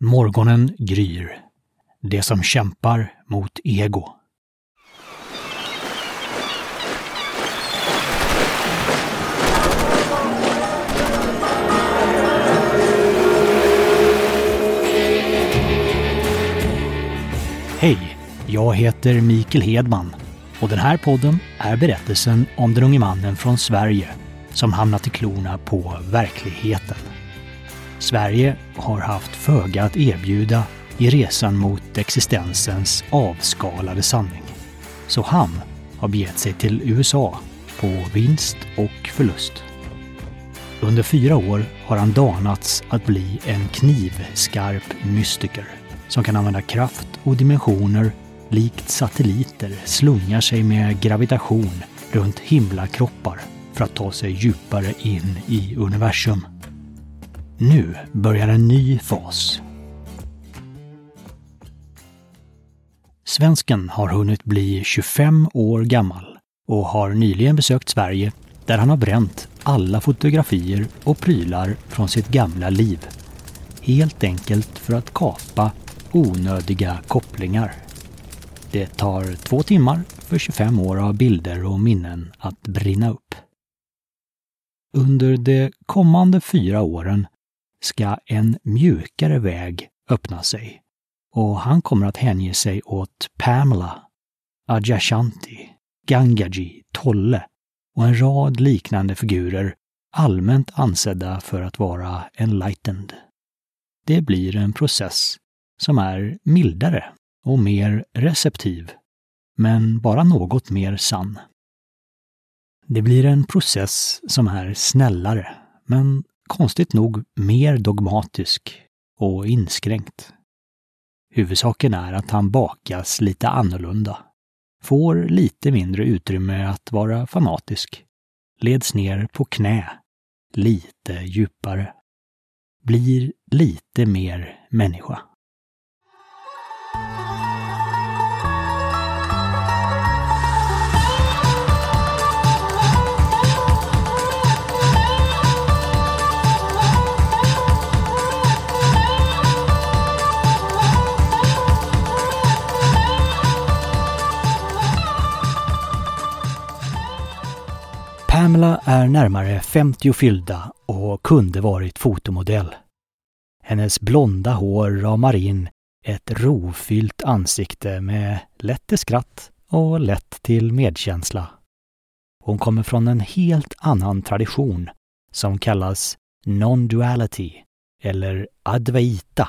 Morgonen gryr. Det som kämpar mot ego. Hej! Jag heter Mikael Hedman och den här podden är berättelsen om den unge mannen från Sverige som hamnat i klorna på verkligheten. Sverige har haft föga att erbjuda i resan mot existensens avskalade sanning. Så han har begett sig till USA på vinst och förlust. Under fyra år har han danats att bli en knivskarp mystiker som kan använda kraft och dimensioner likt satelliter slungar sig med gravitation runt himlakroppar för att ta sig djupare in i universum. Nu börjar en ny fas. Svensken har hunnit bli 25 år gammal och har nyligen besökt Sverige där han har bränt alla fotografier och prylar från sitt gamla liv. Helt enkelt för att kapa onödiga kopplingar. Det tar två timmar för 25 år av bilder och minnen att brinna upp. Under de kommande fyra åren ska en mjukare väg öppna sig och han kommer att hänge sig åt Pamela, Adyashanti, Gangaji, Tolle och en rad liknande figurer allmänt ansedda för att vara enlightened. Det blir en process som är mildare och mer receptiv, men bara något mer sann. Det blir en process som är snällare, men konstigt nog mer dogmatisk och inskränkt. Huvudsaken är att han bakas lite annorlunda, får lite mindre utrymme att vara fanatisk, leds ner på knä, lite djupare, blir lite mer människa. Pamela är närmare 50 fyllda och kunde varit fotomodell. Hennes blonda hår ramar in ett rofyllt ansikte med lätt till skratt och lätt till medkänsla. Hon kommer från en helt annan tradition som kallas non-duality eller advaita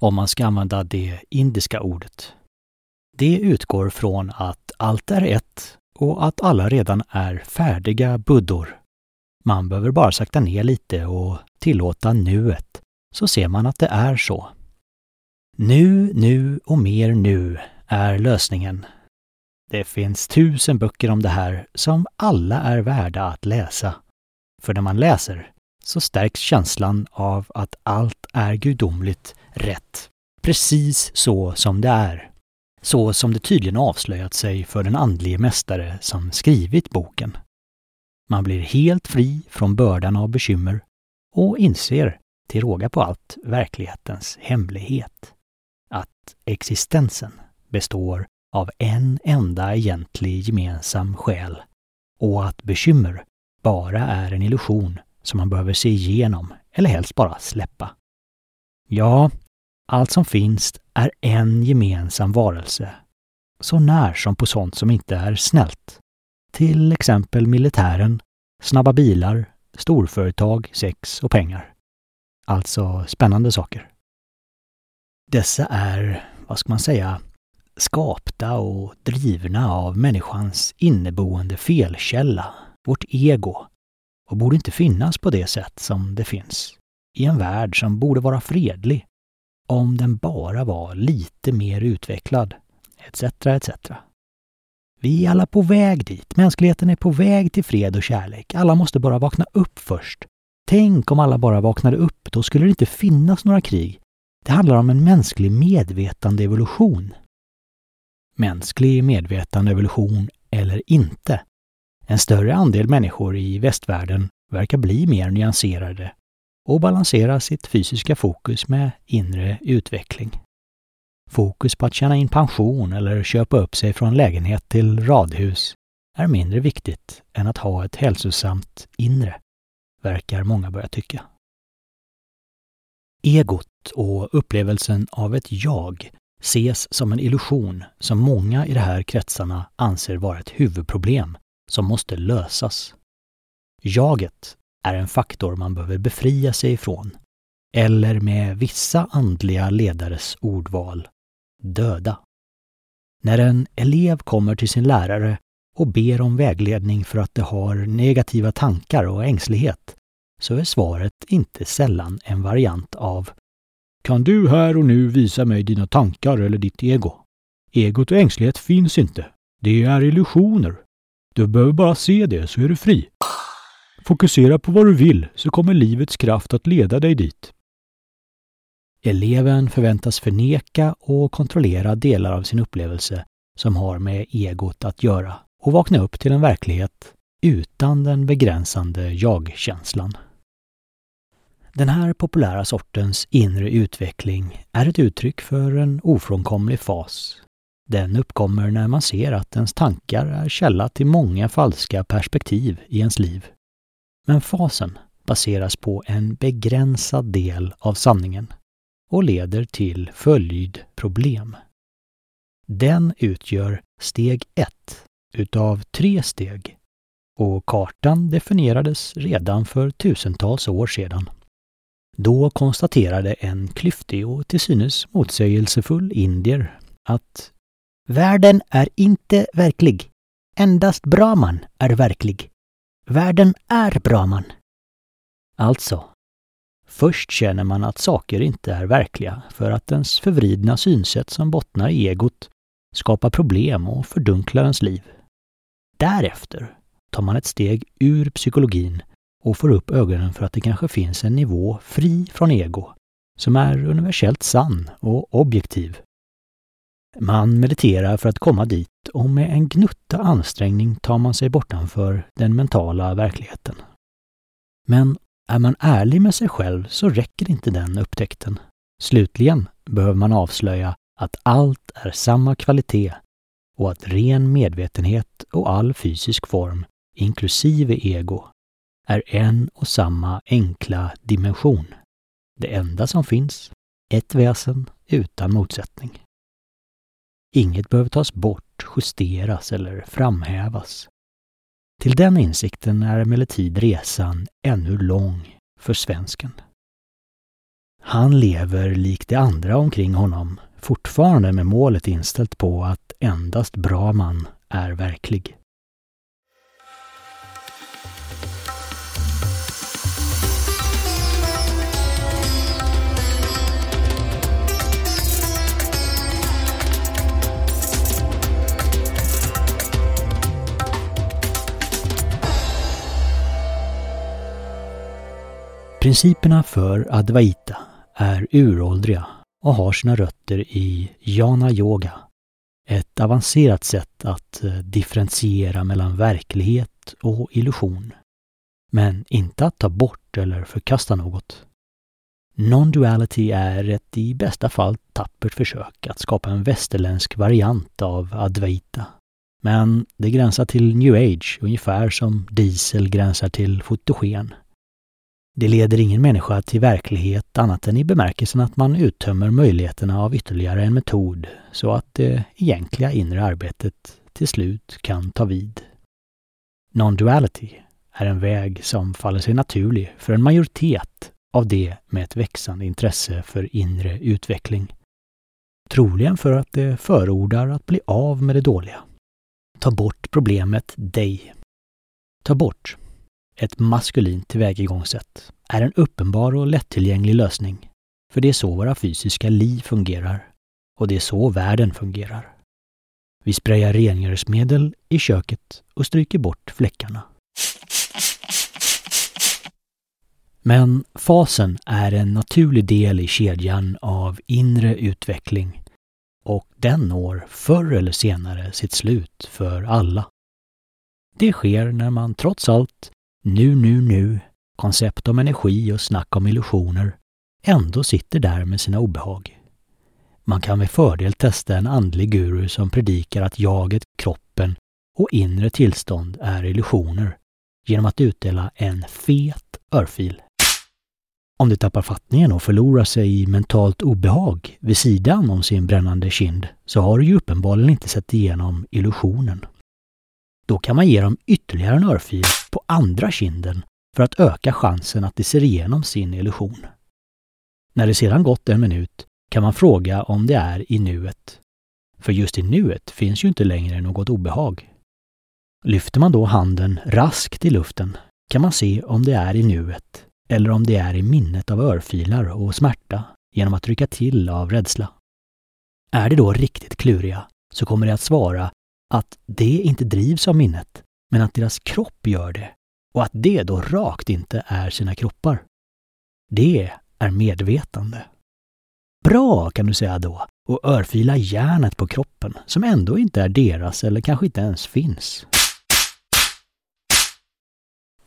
om man ska använda det indiska ordet. Det utgår från att allt är ett och att alla redan är färdiga buddor. Man behöver bara sakta ner lite och tillåta nuet, så ser man att det är så. Nu, nu och mer nu är lösningen. Det finns tusen böcker om det här som alla är värda att läsa. För när man läser så stärks känslan av att allt är gudomligt rätt. Precis så som det är så som det tydligen avslöjat sig för den andlige mästare som skrivit boken. Man blir helt fri från bördan av bekymmer och inser, till råga på allt, verklighetens hemlighet. Att existensen består av en enda egentlig gemensam själ och att bekymmer bara är en illusion som man behöver se igenom eller helst bara släppa. Ja, allt som finns är en gemensam varelse, så när som på sånt som inte är snällt. Till exempel militären, snabba bilar, storföretag, sex och pengar. Alltså spännande saker. Dessa är, vad ska man säga, skapta och drivna av människans inneboende felkälla, vårt ego, och borde inte finnas på det sätt som det finns. I en värld som borde vara fredlig om den bara var lite mer utvecklad, etc. etc. Vi är alla på väg dit. Mänskligheten är på väg till fred och kärlek. Alla måste bara vakna upp först. Tänk om alla bara vaknade upp, då skulle det inte finnas några krig. Det handlar om en mänsklig medvetandeevolution. Mänsklig medvetandeevolution eller inte. En större andel människor i västvärlden verkar bli mer nyanserade och balansera sitt fysiska fokus med inre utveckling. Fokus på att tjäna in pension eller köpa upp sig från lägenhet till radhus är mindre viktigt än att ha ett hälsosamt inre, verkar många börja tycka. Egot och upplevelsen av ett jag ses som en illusion som många i de här kretsarna anser vara ett huvudproblem som måste lösas. Jaget är en faktor man behöver befria sig ifrån, eller med vissa andliga ledares ordval, döda. När en elev kommer till sin lärare och ber om vägledning för att de har negativa tankar och ängslighet, så är svaret inte sällan en variant av Kan du här och nu visa mig dina tankar eller ditt ego? Egot och ängslighet finns inte. Det är illusioner. Du behöver bara se det så är du fri. Fokusera på vad du vill så kommer livets kraft att leda dig dit. Eleven förväntas förneka och kontrollera delar av sin upplevelse som har med egot att göra och vakna upp till en verklighet utan den begränsande jag-känslan. Den här populära sortens inre utveckling är ett uttryck för en ofrånkomlig fas. Den uppkommer när man ser att ens tankar är källa till många falska perspektiv i ens liv. Men fasen baseras på en begränsad del av sanningen och leder till följdproblem. Den utgör steg ett utav tre steg och kartan definierades redan för tusentals år sedan. Då konstaterade en klyftig och till synes motsägelsefull indier att Världen är inte verklig. Endast Brahman är verklig. Världen är Brahman. Alltså, först känner man att saker inte är verkliga för att ens förvridna synsätt som bottnar i egot skapar problem och fördunklar ens liv. Därefter tar man ett steg ur psykologin och får upp ögonen för att det kanske finns en nivå fri från ego som är universellt sann och objektiv. Man mediterar för att komma dit och med en gnutta ansträngning tar man sig bortanför den mentala verkligheten. Men är man ärlig med sig själv så räcker inte den upptäckten. Slutligen behöver man avslöja att allt är samma kvalitet och att ren medvetenhet och all fysisk form, inklusive ego, är en och samma enkla dimension. Det enda som finns, ett väsen utan motsättning. Inget behöver tas bort, justeras eller framhävas. Till den insikten är emellertid resan ännu lång för svensken. Han lever likt de andra omkring honom fortfarande med målet inställt på att endast bra man är verklig. Principerna för Advaita är uråldriga och har sina rötter i jana yoga, ett avancerat sätt att eh, differentiera mellan verklighet och illusion, men inte att ta bort eller förkasta något. Non-duality är ett i bästa fall tappert försök att skapa en västerländsk variant av Advaita. Men det gränsar till new age ungefär som diesel gränsar till fotogen. Det leder ingen människa till verklighet annat än i bemärkelsen att man uttömmer möjligheterna av ytterligare en metod så att det egentliga inre arbetet till slut kan ta vid. Non-duality är en väg som faller sig naturlig för en majoritet av det med ett växande intresse för inre utveckling. Troligen för att det förordar att bli av med det dåliga. Ta bort problemet dig. Ta bort ett maskulint tillvägagångssätt är en uppenbar och lättillgänglig lösning. För det är så våra fysiska liv fungerar. Och det är så världen fungerar. Vi sprayar rengöringsmedel i köket och stryker bort fläckarna. Men fasen är en naturlig del i kedjan av inre utveckling och den når förr eller senare sitt slut för alla. Det sker när man trots allt nu, nu, nu koncept om energi och snack om illusioner, ändå sitter där med sina obehag. Man kan med fördel testa en andlig guru som predikar att jaget, kroppen och inre tillstånd är illusioner genom att utdela en fet örfil. Om du tappar fattningen och förlorar sig i mentalt obehag vid sidan om sin brännande kind så har du ju uppenbarligen inte sett igenom illusionen. Då kan man ge dem ytterligare en örfil på andra kinden för att öka chansen att de ser igenom sin illusion. När det sedan gått en minut kan man fråga om det är i nuet. För just i nuet finns ju inte längre något obehag. Lyfter man då handen raskt i luften kan man se om det är i nuet eller om det är i minnet av örfilar och smärta genom att rycka till av rädsla. Är det då riktigt kluriga så kommer det att svara att det inte drivs av minnet, men att deras kropp gör det och att det då rakt inte är sina kroppar. Det är medvetande. Bra, kan du säga då, och örfila järnet på kroppen som ändå inte är deras eller kanske inte ens finns.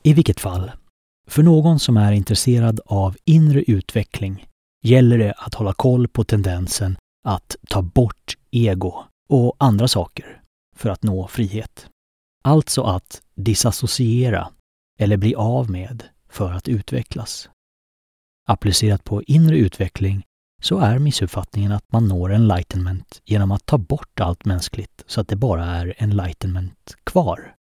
I vilket fall, för någon som är intresserad av inre utveckling gäller det att hålla koll på tendensen att ta bort ego och andra saker för att nå frihet. Alltså att disassociera eller bli av med för att utvecklas. Applicerat på inre utveckling så är missuppfattningen att man når enlightenment genom att ta bort allt mänskligt så att det bara är enlightenment kvar.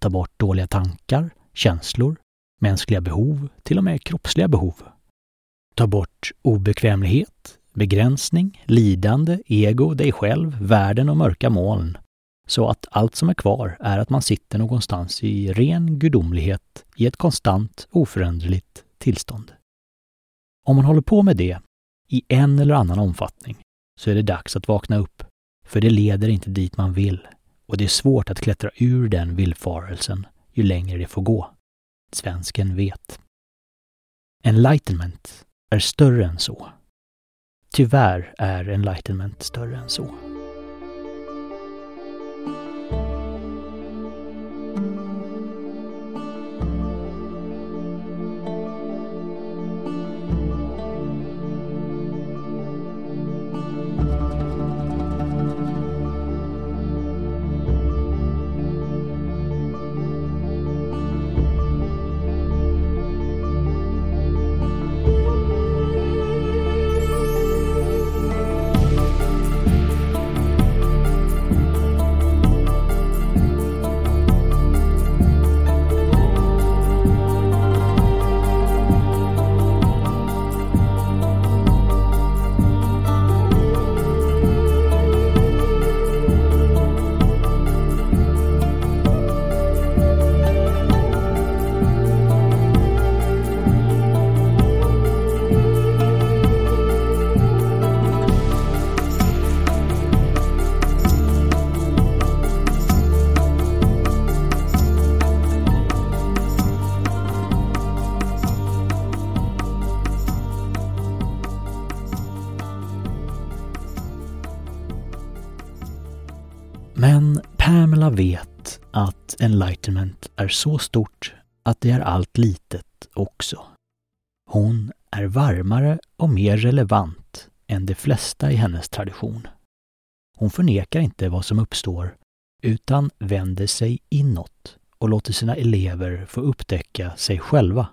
Ta bort dåliga tankar, känslor, mänskliga behov, till och med kroppsliga behov. Ta bort obekvämlighet, begränsning, lidande, ego, dig själv, världen och mörka moln. Så att allt som är kvar är att man sitter någonstans i ren gudomlighet i ett konstant, oföränderligt tillstånd. Om man håller på med det i en eller annan omfattning så är det dags att vakna upp, för det leder inte dit man vill och det är svårt att klättra ur den villfarelsen ju längre det får gå. Svensken vet. Enlightenment är större än så. Tyvärr är enlightenment större än så. Enlightenment är så stort att det är allt litet också. Hon är varmare och mer relevant än de flesta i hennes tradition. Hon förnekar inte vad som uppstår utan vänder sig inåt och låter sina elever få upptäcka sig själva.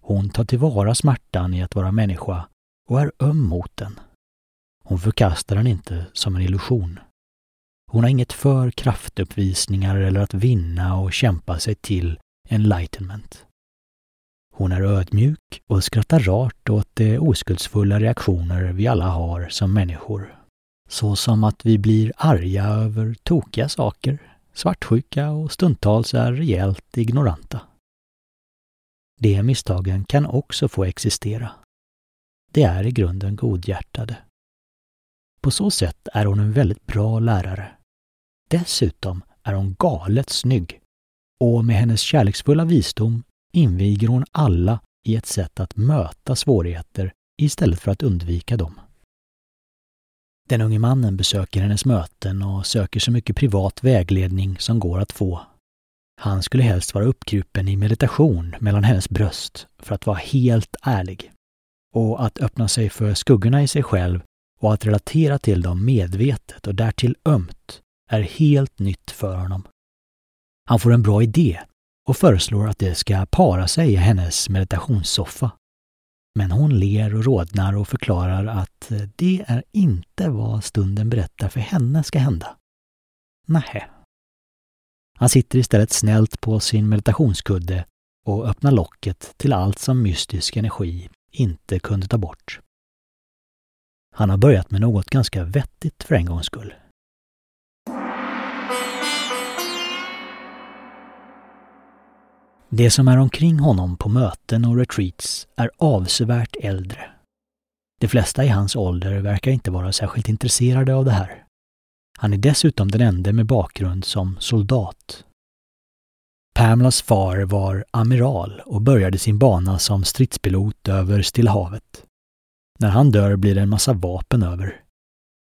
Hon tar tillvara smärtan i att vara människa och är öm mot den. Hon förkastar den inte som en illusion. Hon har inget för kraftuppvisningar eller att vinna och kämpa sig till enlightenment. Hon är ödmjuk och skrattar rart åt de oskuldsfulla reaktioner vi alla har som människor. Så som att vi blir arga över tokiga saker, svartsjuka och stundtals är rejält ignoranta. De misstagen kan också få existera. De är i grunden godhjärtade. På så sätt är hon en väldigt bra lärare Dessutom är hon galet snygg och med hennes kärleksfulla visdom inviger hon alla i ett sätt att möta svårigheter istället för att undvika dem. Den unge mannen besöker hennes möten och söker så mycket privat vägledning som går att få. Han skulle helst vara uppkrupen i meditation mellan hennes bröst för att vara helt ärlig. Och att öppna sig för skuggorna i sig själv och att relatera till dem medvetet och därtill ömt är helt nytt för honom. Han får en bra idé och föreslår att det ska para sig i hennes meditationssoffa. Men hon ler och rodnar och förklarar att det är inte vad stunden berättar för henne ska hända. Nähä. Han sitter istället snällt på sin meditationskudde och öppnar locket till allt som mystisk energi inte kunde ta bort. Han har börjat med något ganska vettigt för en gångs skull. Det som är omkring honom på möten och retreats är avsevärt äldre. De flesta i hans ålder verkar inte vara särskilt intresserade av det här. Han är dessutom den enda med bakgrund som soldat. Pamlas far var amiral och började sin bana som stridspilot över Stilla havet. När han dör blir det en massa vapen över.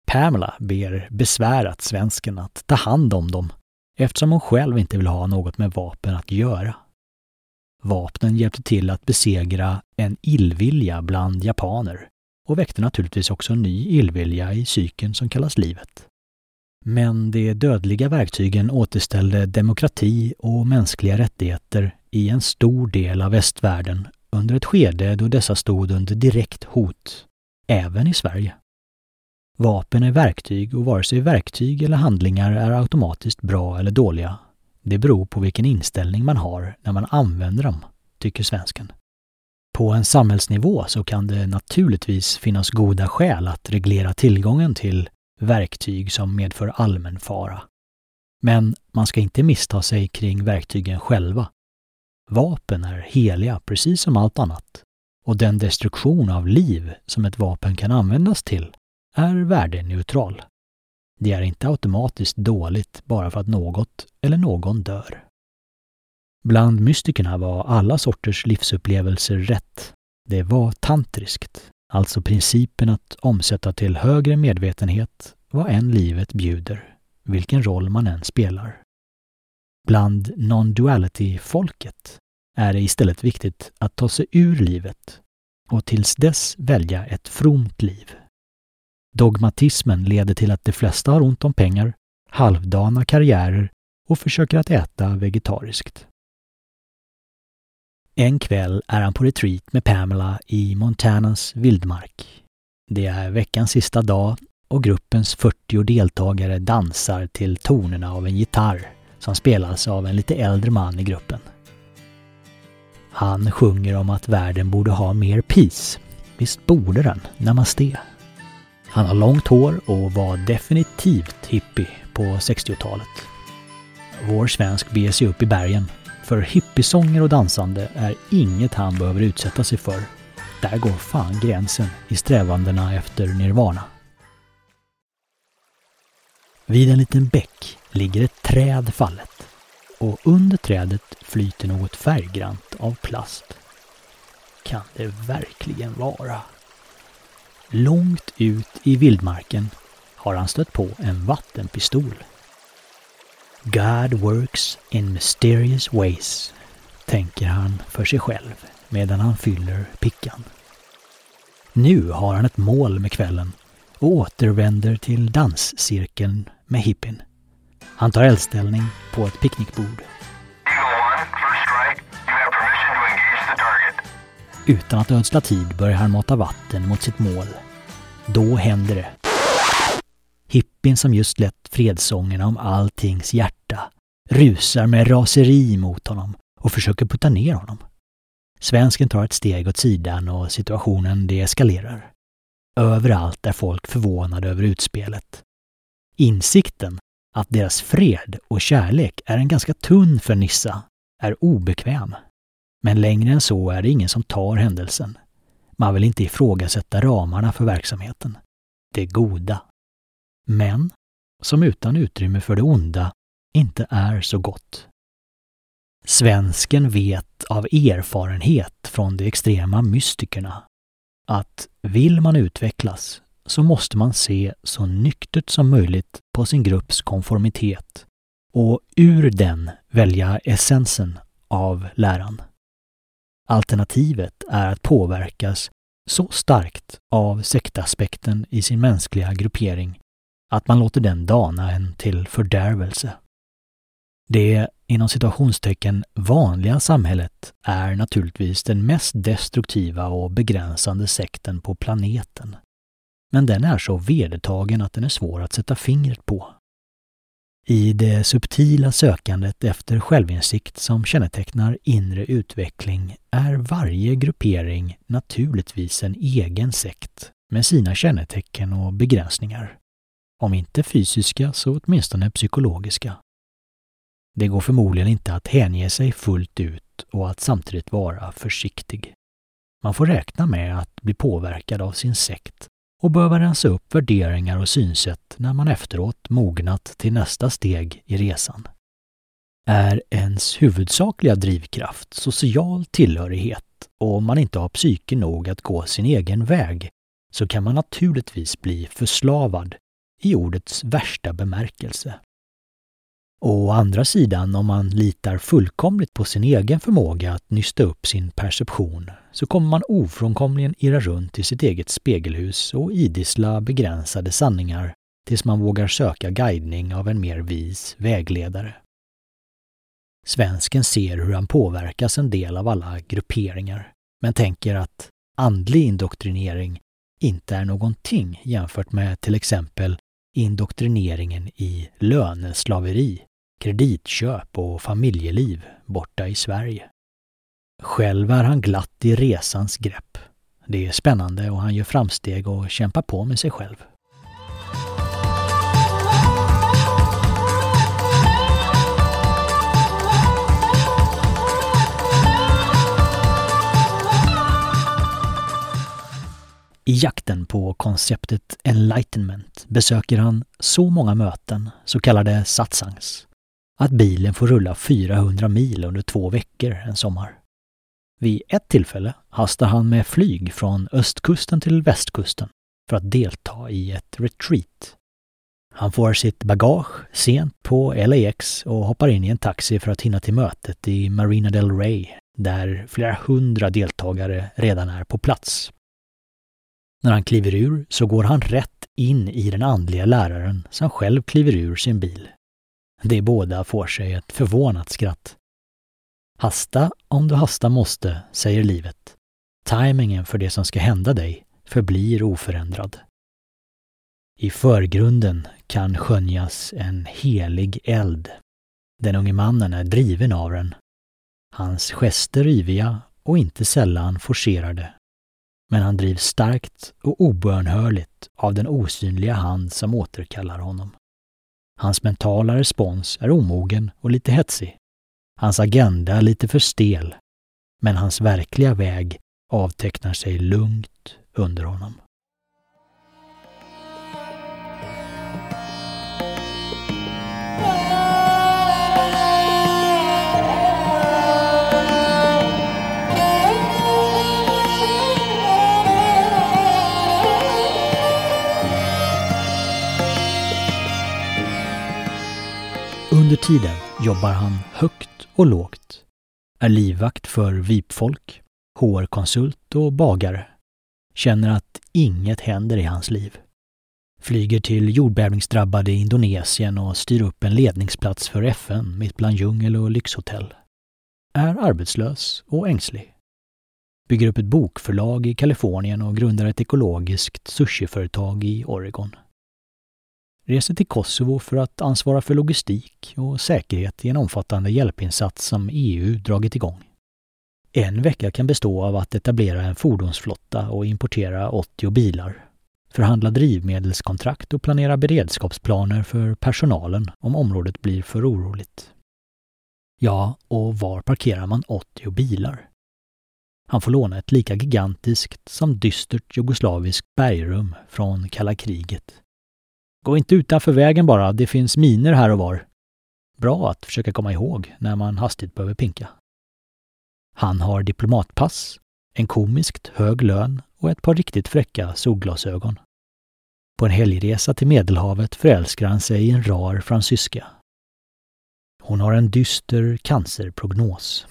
Pamela ber besvärat svensken att ta hand om dem eftersom hon själv inte vill ha något med vapen att göra. Vapnen hjälpte till att besegra en illvilja bland japaner och väckte naturligtvis också en ny illvilja i psyken som kallas livet. Men de dödliga verktygen återställde demokrati och mänskliga rättigheter i en stor del av västvärlden under ett skede då dessa stod under direkt hot, även i Sverige. Vapen är verktyg och vare sig verktyg eller handlingar är automatiskt bra eller dåliga. Det beror på vilken inställning man har när man använder dem, tycker svensken. På en samhällsnivå så kan det naturligtvis finnas goda skäl att reglera tillgången till verktyg som medför allmän fara. Men man ska inte missta sig kring verktygen själva. Vapen är heliga precis som allt annat och den destruktion av liv som ett vapen kan användas till är värdeneutral. Det är inte automatiskt dåligt bara för att något eller någon dör. Bland mystikerna var alla sorters livsupplevelser rätt. Det var tantriskt, alltså principen att omsätta till högre medvetenhet vad än livet bjuder, vilken roll man än spelar. Bland non-duality-folket är det istället viktigt att ta sig ur livet och tills dess välja ett fromt liv. Dogmatismen leder till att de flesta har ont om pengar, halvdana karriärer och försöker att äta vegetariskt. En kväll är han på retreat med Pamela i Montanas vildmark. Det är veckans sista dag och gruppens 40 deltagare dansar till tonerna av en gitarr som spelas av en lite äldre man i gruppen. Han sjunger om att världen borde ha mer peace. Visst borde den, namaste. Han har långt hår och var definitivt hippie på 60-talet. Vår svensk beger sig upp i bergen för hippiesånger och dansande är inget han behöver utsätta sig för. Där går fan gränsen i strävandena efter nirvana. Vid en liten bäck ligger ett träd fallet och under trädet flyter något färggrant av plast. Kan det verkligen vara? Långt ut i vildmarken har han stött på en vattenpistol. God works in mysterious ways, tänker han för sig själv medan han fyller pickan. Nu har han ett mål med kvällen och återvänder till danscirkeln med hippin. Han tar eldställning på ett picknickbord. Utan att ödsla tid börjar han mata vatten mot sitt mål. Då händer det. Hippin som just lett fredssångerna om alltings hjärta rusar med raseri mot honom och försöker putta ner honom. Svensken tar ett steg åt sidan och situationen deeskalerar. Överallt är folk förvånade över utspelet. Insikten att deras fred och kärlek är en ganska tunn fernissa är obekväm. Men längre än så är det ingen som tar händelsen. Man vill inte ifrågasätta ramarna för verksamheten. Det goda. Men som utan utrymme för det onda inte är så gott. Svensken vet av erfarenhet från de extrema mystikerna att vill man utvecklas så måste man se så nyktert som möjligt på sin grupps konformitet och ur den välja essensen av läran. Alternativet är att påverkas så starkt av sektaspekten i sin mänskliga gruppering att man låter den dana en till fördärvelse. Det inom situationstecken vanliga samhället är naturligtvis den mest destruktiva och begränsande sekten på planeten. Men den är så vedertagen att den är svår att sätta fingret på. I det subtila sökandet efter självinsikt som kännetecknar inre utveckling är varje gruppering naturligtvis en egen sekt med sina kännetecken och begränsningar. Om inte fysiska så åtminstone psykologiska. Det går förmodligen inte att hänge sig fullt ut och att samtidigt vara försiktig. Man får räkna med att bli påverkad av sin sekt och behöva rensa upp värderingar och synsätt när man efteråt mognat till nästa steg i resan. Är ens huvudsakliga drivkraft social tillhörighet och om man inte har psyke nog att gå sin egen väg så kan man naturligtvis bli förslavad i ordets värsta bemärkelse. Å andra sidan, om man litar fullkomligt på sin egen förmåga att nysta upp sin perception så kommer man ofrånkomligen irra runt i sitt eget spegelhus och idissla begränsade sanningar tills man vågar söka guidning av en mer vis vägledare. Svensken ser hur han påverkas en del av alla grupperingar, men tänker att andlig indoktrinering inte är någonting jämfört med till exempel indoktrineringen i löneslaveri kreditköp och familjeliv borta i Sverige. Själv är han glatt i resans grepp. Det är spännande och han gör framsteg och kämpar på med sig själv. I jakten på konceptet enlightenment besöker han så många möten, så kallade satsangs, att bilen får rulla 400 mil under två veckor en sommar. Vid ett tillfälle hastar han med flyg från östkusten till västkusten för att delta i ett retreat. Han får sitt bagage sent på LAX och hoppar in i en taxi för att hinna till mötet i Marina del Rey där flera hundra deltagare redan är på plats. När han kliver ur så går han rätt in i den andliga läraren som själv kliver ur sin bil de båda får sig ett förvånat skratt. Hasta om du hasta måste, säger livet. Timingen för det som ska hända dig förblir oförändrad. I förgrunden kan skönjas en helig eld. Den unge mannen är driven av den. Hans gester yviga och inte sällan forcerade. Men han drivs starkt och obönhörligt av den osynliga hand som återkallar honom. Hans mentala respons är omogen och lite hetsig. Hans agenda lite för stel. Men hans verkliga väg avtecknar sig lugnt under honom. Under tiden jobbar han högt och lågt. Är livvakt för VIP-folk, HR-konsult och bagare. Känner att inget händer i hans liv. Flyger till jordbävningsdrabbade Indonesien och styr upp en ledningsplats för FN mitt bland djungel och lyxhotell. Är arbetslös och ängslig. Bygger upp ett bokförlag i Kalifornien och grundar ett ekologiskt sushiföretag i Oregon reser till Kosovo för att ansvara för logistik och säkerhet i en omfattande hjälpinsats som EU dragit igång. En vecka kan bestå av att etablera en fordonsflotta och importera 80 bilar, förhandla drivmedelskontrakt och planera beredskapsplaner för personalen om området blir för oroligt. Ja, och var parkerar man 80 bilar? Han får låna ett lika gigantiskt som dystert jugoslaviskt bergrum från kalla kriget Gå inte utanför vägen bara, det finns miner här och var. Bra att försöka komma ihåg när man hastigt behöver pinka. Han har diplomatpass, en komiskt hög lön och ett par riktigt fräcka solglasögon. På en helgresa till Medelhavet förälskar han sig i en rar fransyska. Hon har en dyster cancerprognos.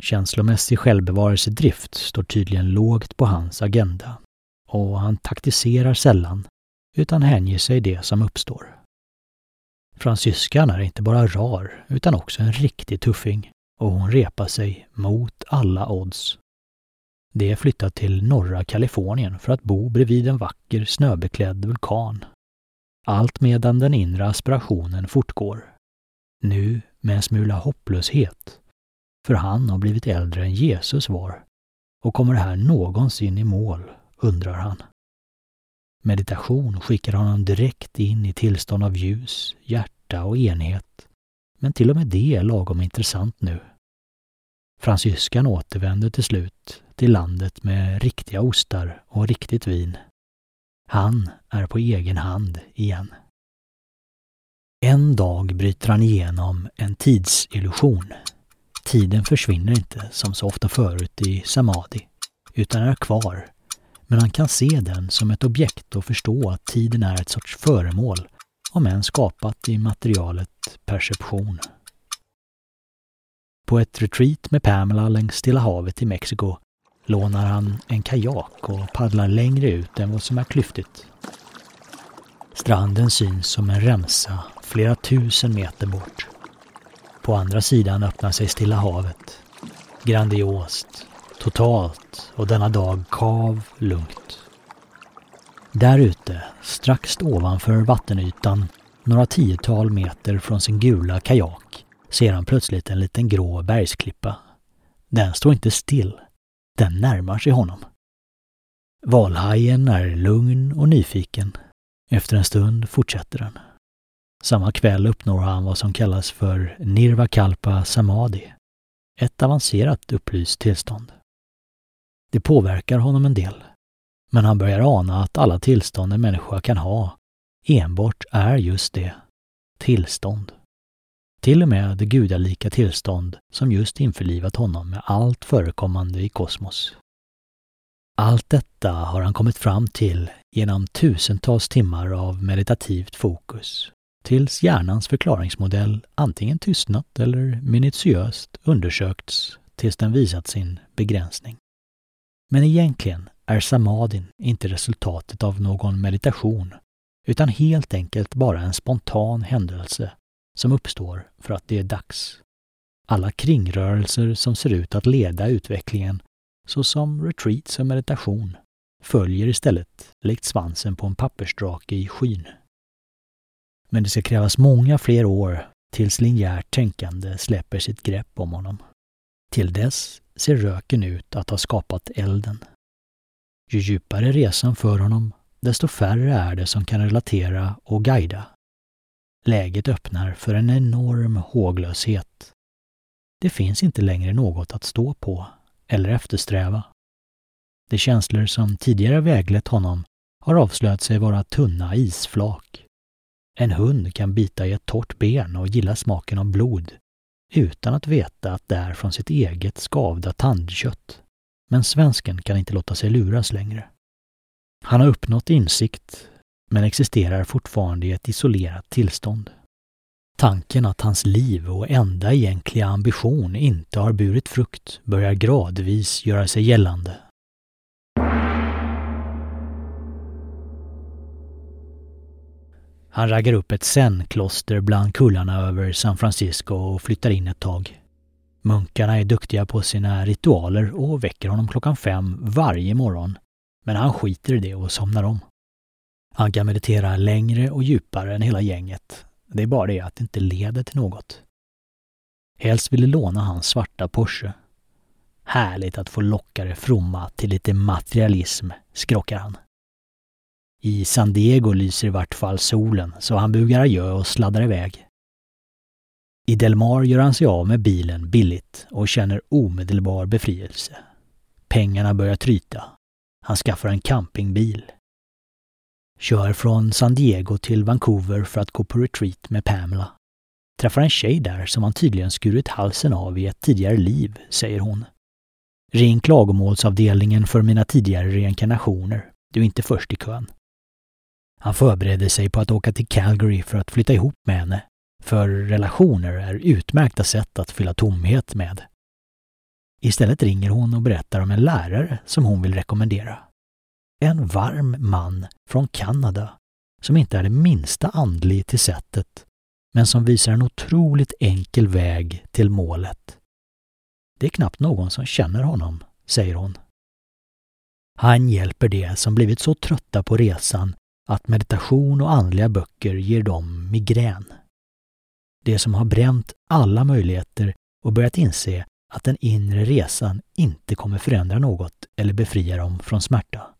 Känslomässig självbevarelsedrift står tydligen lågt på hans agenda och han taktiserar sällan utan hänger sig det som uppstår. Fransyskan är inte bara rar utan också en riktig tuffing och hon repar sig mot alla odds. Det är flyttat till norra Kalifornien för att bo bredvid en vacker snöbeklädd vulkan. Allt medan den inre aspirationen fortgår. Nu med en smula hopplöshet. För han har blivit äldre än Jesus var. Och kommer det här någonsin i mål, undrar han. Meditation skickar honom direkt in i tillstånd av ljus, hjärta och enhet. Men till och med det är lagom intressant nu. Fransyskan återvänder till slut till landet med riktiga ostar och riktigt vin. Han är på egen hand igen. En dag bryter han igenom en tidsillusion. Tiden försvinner inte som så ofta förut i Samadhi, utan är kvar. Men han kan se den som ett objekt och förstå att tiden är ett sorts föremål, om än skapat i materialet perception. På ett retreat med Pamela längs Stilla havet i Mexiko lånar han en kajak och paddlar längre ut än vad som är klyftigt. Stranden syns som en remsa flera tusen meter bort. På andra sidan öppnar sig Stilla havet. Grandiost, totalt och denna dag kav lugnt. Där ute, strax ovanför vattenytan, några tiotal meter från sin gula kajak, ser han plötsligt en liten grå bergsklippa. Den står inte still. Den närmar sig honom. Valhajen är lugn och nyfiken. Efter en stund fortsätter den. Samma kväll uppnår han vad som kallas för Nirvakalpa Samadhi, ett avancerat upplyst tillstånd. Det påverkar honom en del, men han börjar ana att alla tillstånd en människa kan ha enbart är just det, tillstånd. Till och med det gudalika tillstånd som just införlivat honom med allt förekommande i kosmos. Allt detta har han kommit fram till genom tusentals timmar av meditativt fokus tills hjärnans förklaringsmodell antingen tystnat eller minutiöst undersökts tills den visat sin begränsning. Men egentligen är samadin inte resultatet av någon meditation utan helt enkelt bara en spontan händelse som uppstår för att det är dags. Alla kringrörelser som ser ut att leda utvecklingen, såsom retreats och meditation, följer istället likt svansen på en pappersdrake i skyn. Men det ska krävas många fler år tills linjärt tänkande släpper sitt grepp om honom. Till dess ser röken ut att ha skapat elden. Ju djupare resan för honom, desto färre är det som kan relatera och guida. Läget öppnar för en enorm håglöshet. Det finns inte längre något att stå på eller eftersträva. De känslor som tidigare väglett honom har avslöjat sig vara tunna isflak. En hund kan bita i ett torrt ben och gilla smaken av blod utan att veta att det är från sitt eget skavda tandkött. Men svensken kan inte låta sig luras längre. Han har uppnått insikt men existerar fortfarande i ett isolerat tillstånd. Tanken att hans liv och enda egentliga ambition inte har burit frukt börjar gradvis göra sig gällande. Han raggar upp ett zen-kloster bland kullarna över San Francisco och flyttar in ett tag. Munkarna är duktiga på sina ritualer och väcker honom klockan fem varje morgon. Men han skiter i det och somnar om. Han kan meditera längre och djupare än hela gänget. Det är bara det att det inte leder till något. Helst ville låna hans svarta Porsche. Härligt att få locka det fromma till lite materialism, skrockar han. I San Diego lyser i vart fall solen, så han bugar adjö och sladdar iväg. I Del Mar gör han sig av med bilen billigt och känner omedelbar befrielse. Pengarna börjar tryta. Han skaffar en campingbil. Kör från San Diego till Vancouver för att gå på retreat med Pamela. Träffar en tjej där som han tydligen skurit halsen av i ett tidigare liv, säger hon. Ring klagomålsavdelningen för mina tidigare reinkarnationer. Du är inte först i kön. Han förbereder sig på att åka till Calgary för att flytta ihop med henne För relationer är utmärkta sätt att fylla tomhet med. Istället ringer hon och berättar om en lärare som hon vill rekommendera. En varm man från Kanada som inte är det minsta andlig till sättet men som visar en otroligt enkel väg till målet. Det är knappt någon som känner honom, säger hon. Han hjälper de som blivit så trötta på resan att meditation och andliga böcker ger dem migrän. De som har bränt alla möjligheter och börjat inse att den inre resan inte kommer förändra något eller befria dem från smärta.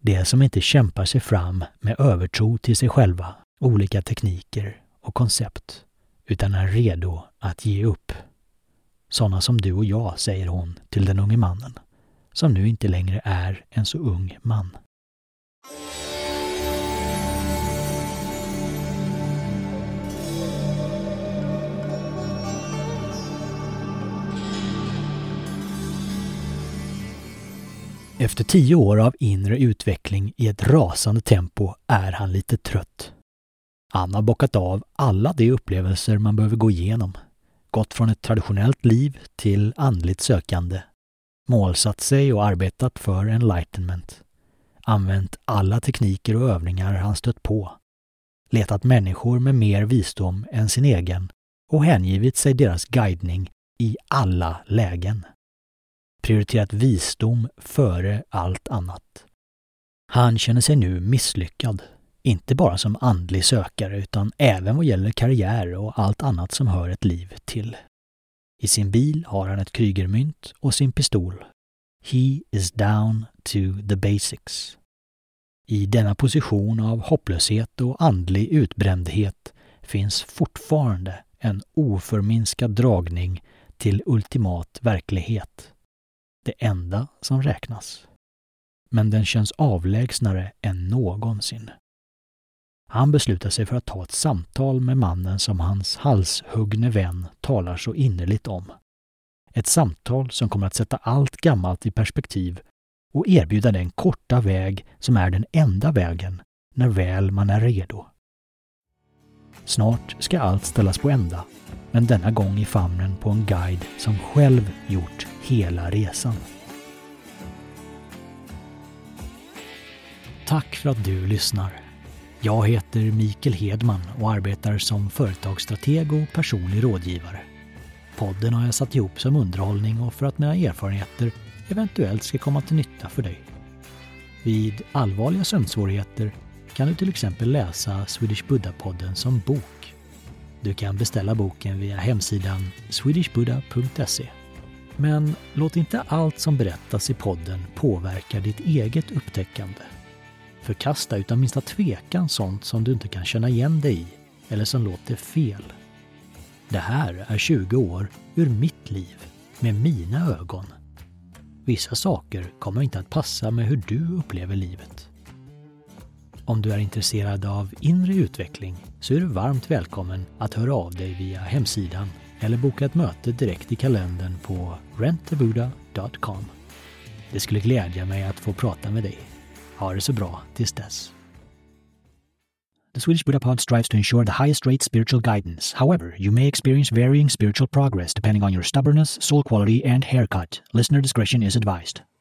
De som inte kämpar sig fram med övertro till sig själva, olika tekniker och koncept, utan är redo att ge upp. Sådana som du och jag, säger hon till den unge mannen, som nu inte längre är en så ung man. Efter tio år av inre utveckling i ett rasande tempo är han lite trött. Han har bockat av alla de upplevelser man behöver gå igenom. Gått från ett traditionellt liv till andligt sökande. Målsatt sig och arbetat för enlightenment. Använt alla tekniker och övningar han stött på. Letat människor med mer visdom än sin egen och hängivit sig deras guidning i alla lägen prioriterat visdom före allt annat. Han känner sig nu misslyckad, inte bara som andlig sökare utan även vad gäller karriär och allt annat som hör ett liv till. I sin bil har han ett krygermynt och sin pistol. He is down to the basics. I denna position av hopplöshet och andlig utbrändhet finns fortfarande en oförminskad dragning till ultimat verklighet det enda som räknas. Men den känns avlägsnare än någonsin. Han beslutar sig för att ta ett samtal med mannen som hans halshuggne vän talar så innerligt om. Ett samtal som kommer att sätta allt gammalt i perspektiv och erbjuda den korta väg som är den enda vägen när väl man är redo. Snart ska allt ställas på ända, men denna gång i famnen på en guide som själv gjort hela resan. Tack för att du lyssnar. Jag heter Mikael Hedman och arbetar som företagsstrateg och personlig rådgivare. Podden har jag satt ihop som underhållning och för att mina erfarenheter eventuellt ska komma till nytta för dig. Vid allvarliga sömnsvårigheter kan du till exempel läsa Swedish Buddha-podden som bok. Du kan beställa boken via hemsidan swedishbuddha.se. Men låt inte allt som berättas i podden påverka ditt eget upptäckande. Förkasta utan minsta tvekan sånt som du inte kan känna igen dig i eller som låter fel. Det här är 20 år ur mitt liv, med mina ögon. Vissa saker kommer inte att passa med hur du upplever livet. Om du är intresserad av inre utveckling så är du varmt välkommen att höra av dig via hemsidan eller boka ett möte direkt i kalendern på rentabuda.com. Det skulle glädja mig att få prata med dig. Ha det så bra tills dess. The Swedish Buddha Pod strives to ensure the highest rate spiritual guidance. However, you may experience varying spiritual progress depending on your stubbornness, soul quality, and haircut. Listener discretion is advised.